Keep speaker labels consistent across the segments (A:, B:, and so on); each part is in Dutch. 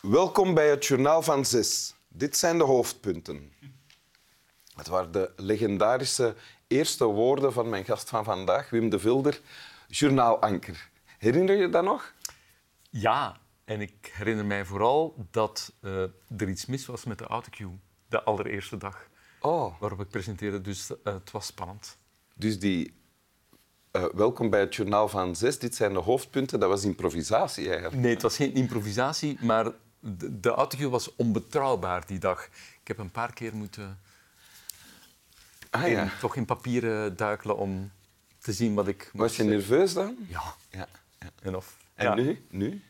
A: Welkom bij het Journaal van Zes. Dit zijn de hoofdpunten. Het waren de legendarische eerste woorden van mijn gast van vandaag, Wim de Vilder, journaalanker. Herinner je dat nog?
B: Ja, en ik herinner mij vooral dat uh, er iets mis was met de autocue de allereerste dag
A: oh.
B: waarop ik presenteerde. Dus uh, het was spannend.
A: Dus die uh, welkom bij het journaal van zes. Dit zijn de hoofdpunten. Dat was improvisatie eigenlijk.
B: Nee, het was geen improvisatie, maar de, de autocue was onbetrouwbaar die dag. Ik heb een paar keer moeten
A: ah, ja.
B: in, toch in papieren duikelen om te zien wat ik...
A: Was je nerveus dan?
B: Ja.
A: ja. ja.
B: En, of,
A: en nu? nu?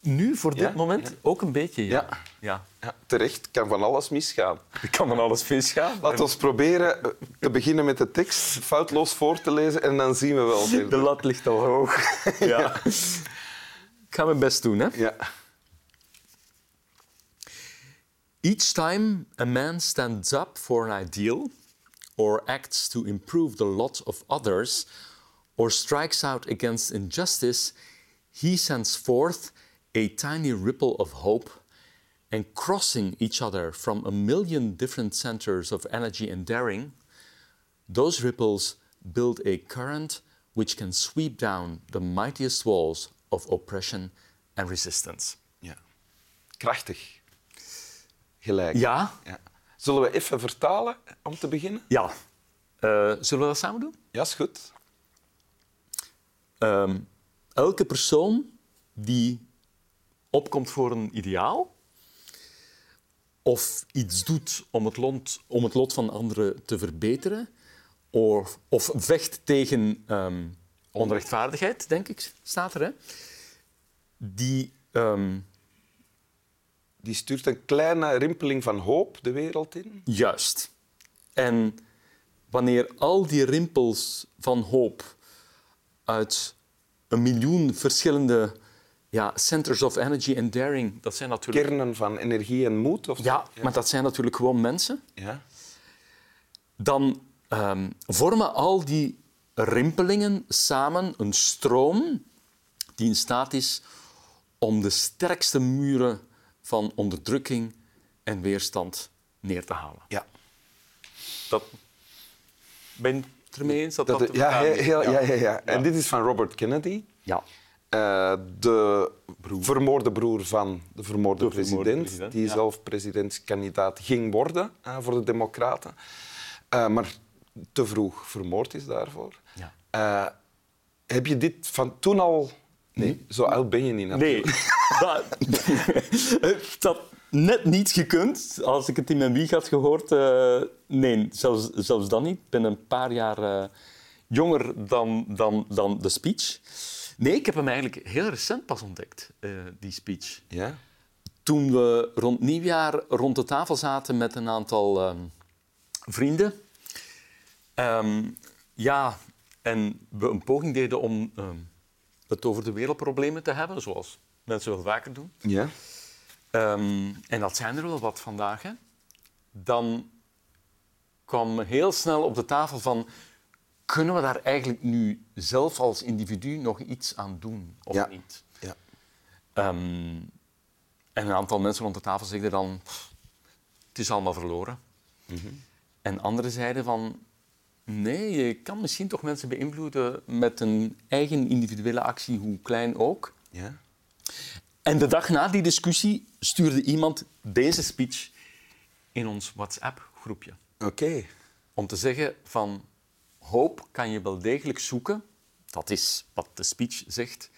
B: Nu, voor dit moment, ook een beetje, ja.
A: ja. ja. Terecht, kan van alles misgaan.
B: Kan van alles misgaan.
A: Laten we proberen te beginnen met de tekst foutloos voor te lezen en dan zien we wel verder.
B: De lat ligt al hoog. ja. Ik ga mijn best doen, hè.
A: Ja.
B: Each time a man stands up for an ideal or acts to improve the lot of others or strikes out against injustice, he sends forth a tiny ripple of hope, and crossing each other from a million different centers of energy and daring, those ripples build a current which can sweep down the mightiest walls of oppression and resistance.
A: Ja. Krachtig. Gelijk.
B: Ja.
A: ja. Zullen we even vertalen om te beginnen?
B: Ja. Uh, zullen we dat samen doen?
A: Ja, is goed.
B: Um, elke persoon die opkomt voor een ideaal of iets doet om het lot, om het lot van anderen te verbeteren of, of vecht tegen um, onrechtvaardigheid, denk ik, staat er. Hè? Die, um,
A: die stuurt een kleine rimpeling van hoop de wereld in.
B: Juist. En wanneer al die rimpels van hoop uit een miljoen verschillende ja, centers of energy and daring, dat zijn natuurlijk...
A: Kernen van energie en moed? Of
B: ja, ja, maar dat zijn natuurlijk gewoon mensen.
A: Ja.
B: Dan um, vormen al die rimpelingen samen een stroom die in staat is om de sterkste muren van onderdrukking en weerstand neer te halen.
A: Ja.
B: Dat... Ben je het ermee eens? Dat
A: dat,
B: dat
A: ja, heel, ja. Ja, ja, ja. En dit is van Robert Kennedy.
B: Ja.
A: Uh, de broer. vermoorde broer van de vermoorde,
B: de
A: president,
B: vermoorde president,
A: die
B: ja.
A: zelf presidentskandidaat ging worden uh, voor de Democraten, uh, maar te vroeg vermoord is daarvoor.
B: Ja.
A: heb je dit van toen al... Nee, zo oud ben je niet natuurlijk.
B: Nee, dat, dat net niet gekund. Als ik het in mijn wieg had gehoord, nee, zelfs, zelfs dan niet. Ik ben een paar jaar jonger dan, dan, dan de speech. Nee, ik heb hem eigenlijk heel recent pas ontdekt, uh, die speech.
A: Ja?
B: Toen we rond nieuwjaar rond de tafel zaten met een aantal um, vrienden. Um, ja, en we een poging deden om um, het over de wereldproblemen te hebben, zoals mensen wel vaker doen.
A: Ja.
B: en dat zijn er wel wat vandaag. Hè. Dan kwam heel snel op de tafel van kunnen we daar eigenlijk nu zelf als individu nog iets aan doen of
A: ja.
B: niet?
A: Ja.
B: Um, en een aantal mensen rond de tafel zeiden dan, het is allemaal verloren.
A: Mm -hmm.
B: En anderen zeiden van, nee, je kan misschien toch mensen beïnvloeden met een eigen individuele actie, hoe klein ook.
A: Ja.
B: En de dag na die discussie stuurde iemand deze speech in ons WhatsApp-groepje.
A: Oké. Okay.
B: Om te zeggen van, hoop kan je wel degelijk zoeken, dat is wat de speech zegt,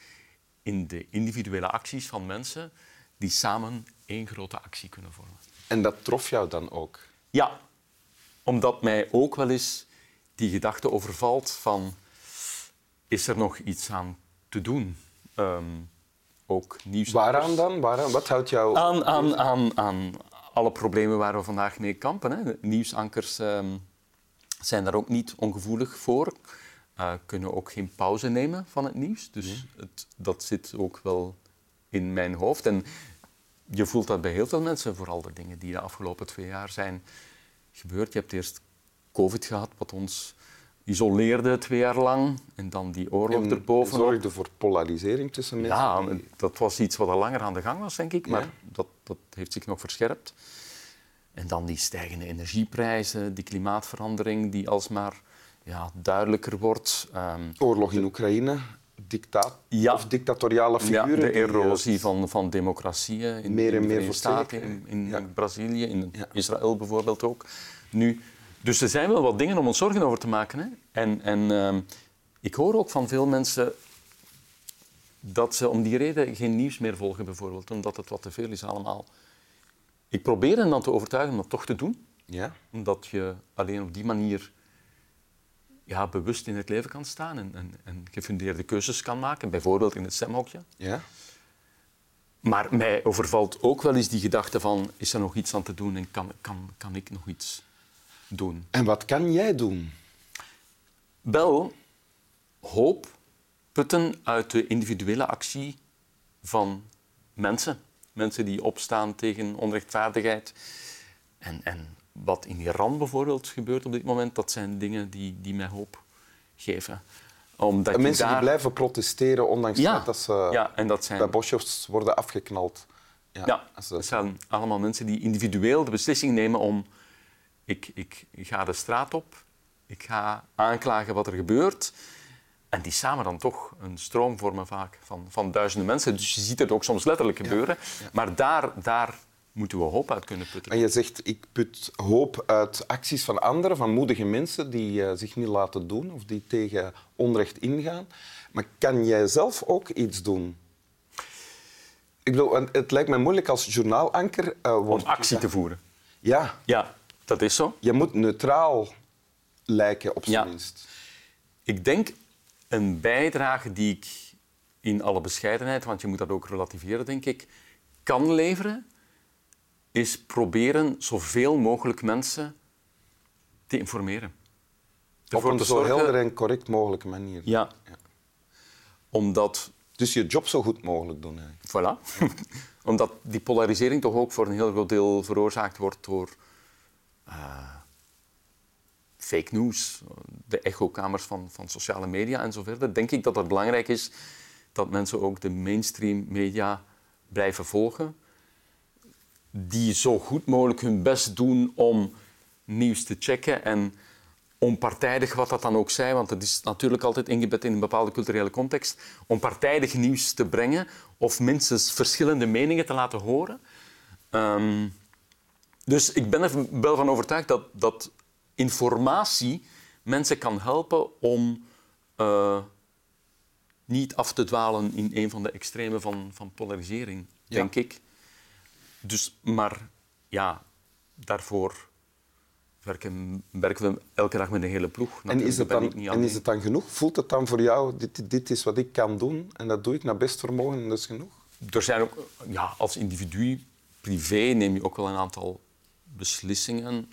B: in de individuele acties van mensen die samen één grote actie kunnen vormen.
A: En dat trof jou dan ook?
B: Ja, omdat mij ook wel eens die gedachte overvalt van is er nog iets aan te doen? Um, ook nieuws.
A: Waaraan dan? Waaraan? Wat houdt jou...
B: Aan, aan, aan, aan alle problemen waar we vandaag mee kampen. Hè. Nieuwsankers um, zijn daar ook niet ongevoelig voor. Uh, kunnen ook geen pauze nemen van het nieuws. Dus het, dat zit ook wel in mijn hoofd. En je voelt dat bij heel veel mensen, vooral de dingen die de afgelopen twee jaar zijn gebeurd. Je hebt eerst COVID gehad, wat ons isoleerde twee jaar lang. En dan die oorlog
A: en
B: erbovenop.
A: zorgde voor polarisering tussen mensen.
B: Ja, dat was iets wat al langer aan de gang was, denk ik. Maar
A: Ja.
B: dat dat heeft zich nog verscherpt. En dan die stijgende energieprijzen, die klimaatverandering die alsmaar ja, duidelijker wordt. Ehm,
A: Oorlog in Oekraïne, dictaat
B: Ja.
A: of dictatoriale
B: ja,
A: figuren.
B: de
A: die, eh,
B: erosie van, van democratieën in,
A: meer en
B: de
A: meer
B: Staten, in, in
A: Ja.
B: Brazilië, in
A: Ja.
B: Israël bijvoorbeeld ook. Nu, dus er zijn wel wat dingen om ons zorgen over te maken. Hè? En, en ehm, ik hoor ook van veel mensen dat ze om die reden geen nieuws meer volgen, bijvoorbeeld, omdat het wat te veel is allemaal. Ik probeer hen dan te overtuigen om dat toch te doen,
A: Ja?
B: omdat je alleen op die manier ja, bewust in het leven kan staan en, en, en gefundeerde keuzes kan maken, bijvoorbeeld in het stemhokje.
A: Ja?
B: Maar mij overvalt ook wel eens die gedachte van, is er nog iets aan te doen en kan, kan, kan ik nog iets doen?
A: En wat kan jij doen?
B: Wel hoop putten uit de individuele actie van mensen. Mensen die opstaan tegen onrechtvaardigheid. En, en wat in Iran bijvoorbeeld gebeurt op dit moment, dat zijn dingen die, die mij hoop geven. Omdat je
A: Mensen die blijven protesteren, ondanks
B: Ja.
A: dat ze
B: Ja, en dat zijn
A: bij bosjes worden afgeknald. Ja,
B: Ja, dat zijn allemaal mensen die individueel de beslissing nemen om... Ik, ik, ga de straat op, ik ga aanklagen wat er gebeurt. En die samen dan toch een stroom vormen vaak van, van duizenden mensen. Dus je ziet het ook soms letterlijk gebeuren. Maar daar, daar moeten we hoop uit kunnen putten.
A: En je zegt, ik put hoop uit acties van anderen, van moedige mensen die eh, zich niet laten doen of die tegen onrecht ingaan. Maar kan jij zelf ook iets doen? Ik bedoel, het lijkt me moeilijk als journaalanker... eh,
B: Om actie te voeren.
A: Ja,
B: Ja, dat is zo.
A: je moet neutraal lijken, op zijn
B: Ja.
A: minst.
B: Ik denk een bijdrage die ik in alle bescheidenheid, want je moet dat ook relativeren, denk ik, kan leveren, is proberen zoveel mogelijk mensen te informeren.
A: Op een zo helder en correct mogelijke manier.
B: Ja.
A: Ja.
B: Omdat,
A: Dus je job zo goed mogelijk doen. Eigenlijk.
B: voilà, omdat die polarisering toch ook voor een heel groot deel veroorzaakt wordt door eh, fake news, de echokamers van, van sociale media en zo verder, denk ik dat het belangrijk is dat mensen ook de mainstream media blijven volgen, die zo goed mogelijk hun best doen om nieuws te checken en onpartijdig wat dat dan ook zij, want het is natuurlijk altijd ingebed in een bepaalde culturele context, onpartijdig nieuws te brengen of minstens verschillende meningen te laten horen. Ehm, dus ik ben er wel van overtuigd dat, dat informatie mensen kan helpen om eh, niet af te dwalen in een van de extremen van, van polarisering,
A: Ja.
B: denk ik. Dus, maar ja, daarvoor werken, werken we elke dag met een hele ploeg.
A: En is, het dan, en is het dan genoeg? Voelt het dan voor jou, dit, dit is wat ik kan doen en dat doe ik naar best vermogen en dat is genoeg?
B: Er zijn ook, ja, als individu, privé, neem je ook wel een aantal beslissingen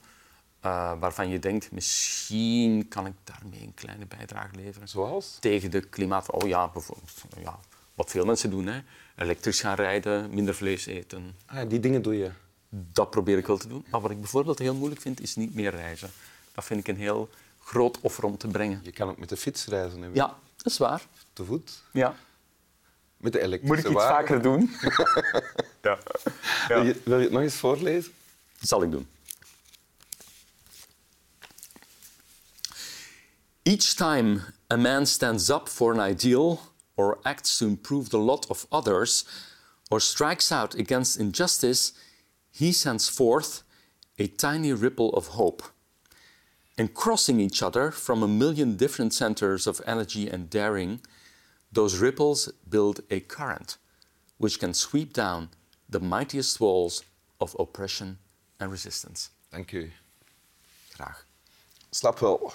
B: eh, waarvan je denkt, misschien kan ik daarmee een kleine bijdrage leveren.
A: Zoals?
B: Tegen de klimaat... Oh ja, bijvoorbeeld. Ja, wat veel mensen doen. Hè. Elektrisch gaan rijden, minder vlees eten.
A: Ah, die dingen doe je.
B: Dat probeer ik wel te doen. Maar wat ik bijvoorbeeld heel moeilijk vind, is niet meer reizen. Dat vind ik een heel groot offer om te brengen.
A: Je kan ook met de fiets reizen. Hè?
B: Ja, dat is waar.
A: Te voet.
B: Ja.
A: Met de elektrische
B: Moet ik iets
A: wagen.
B: vaker doen? ja.
A: Wil, je, wil je het nog eens voorlezen?
B: Zal ik doen. Each time a man stands up for an ideal or acts to improve the lot of others or strikes out against injustice, he sends forth a tiny ripple of hope. And crossing each other from a million different centers of energy and daring, those ripples build a current which can sweep down the mightiest walls of oppression and resistance.
A: Dank u.
B: Graag.
A: Slap wel.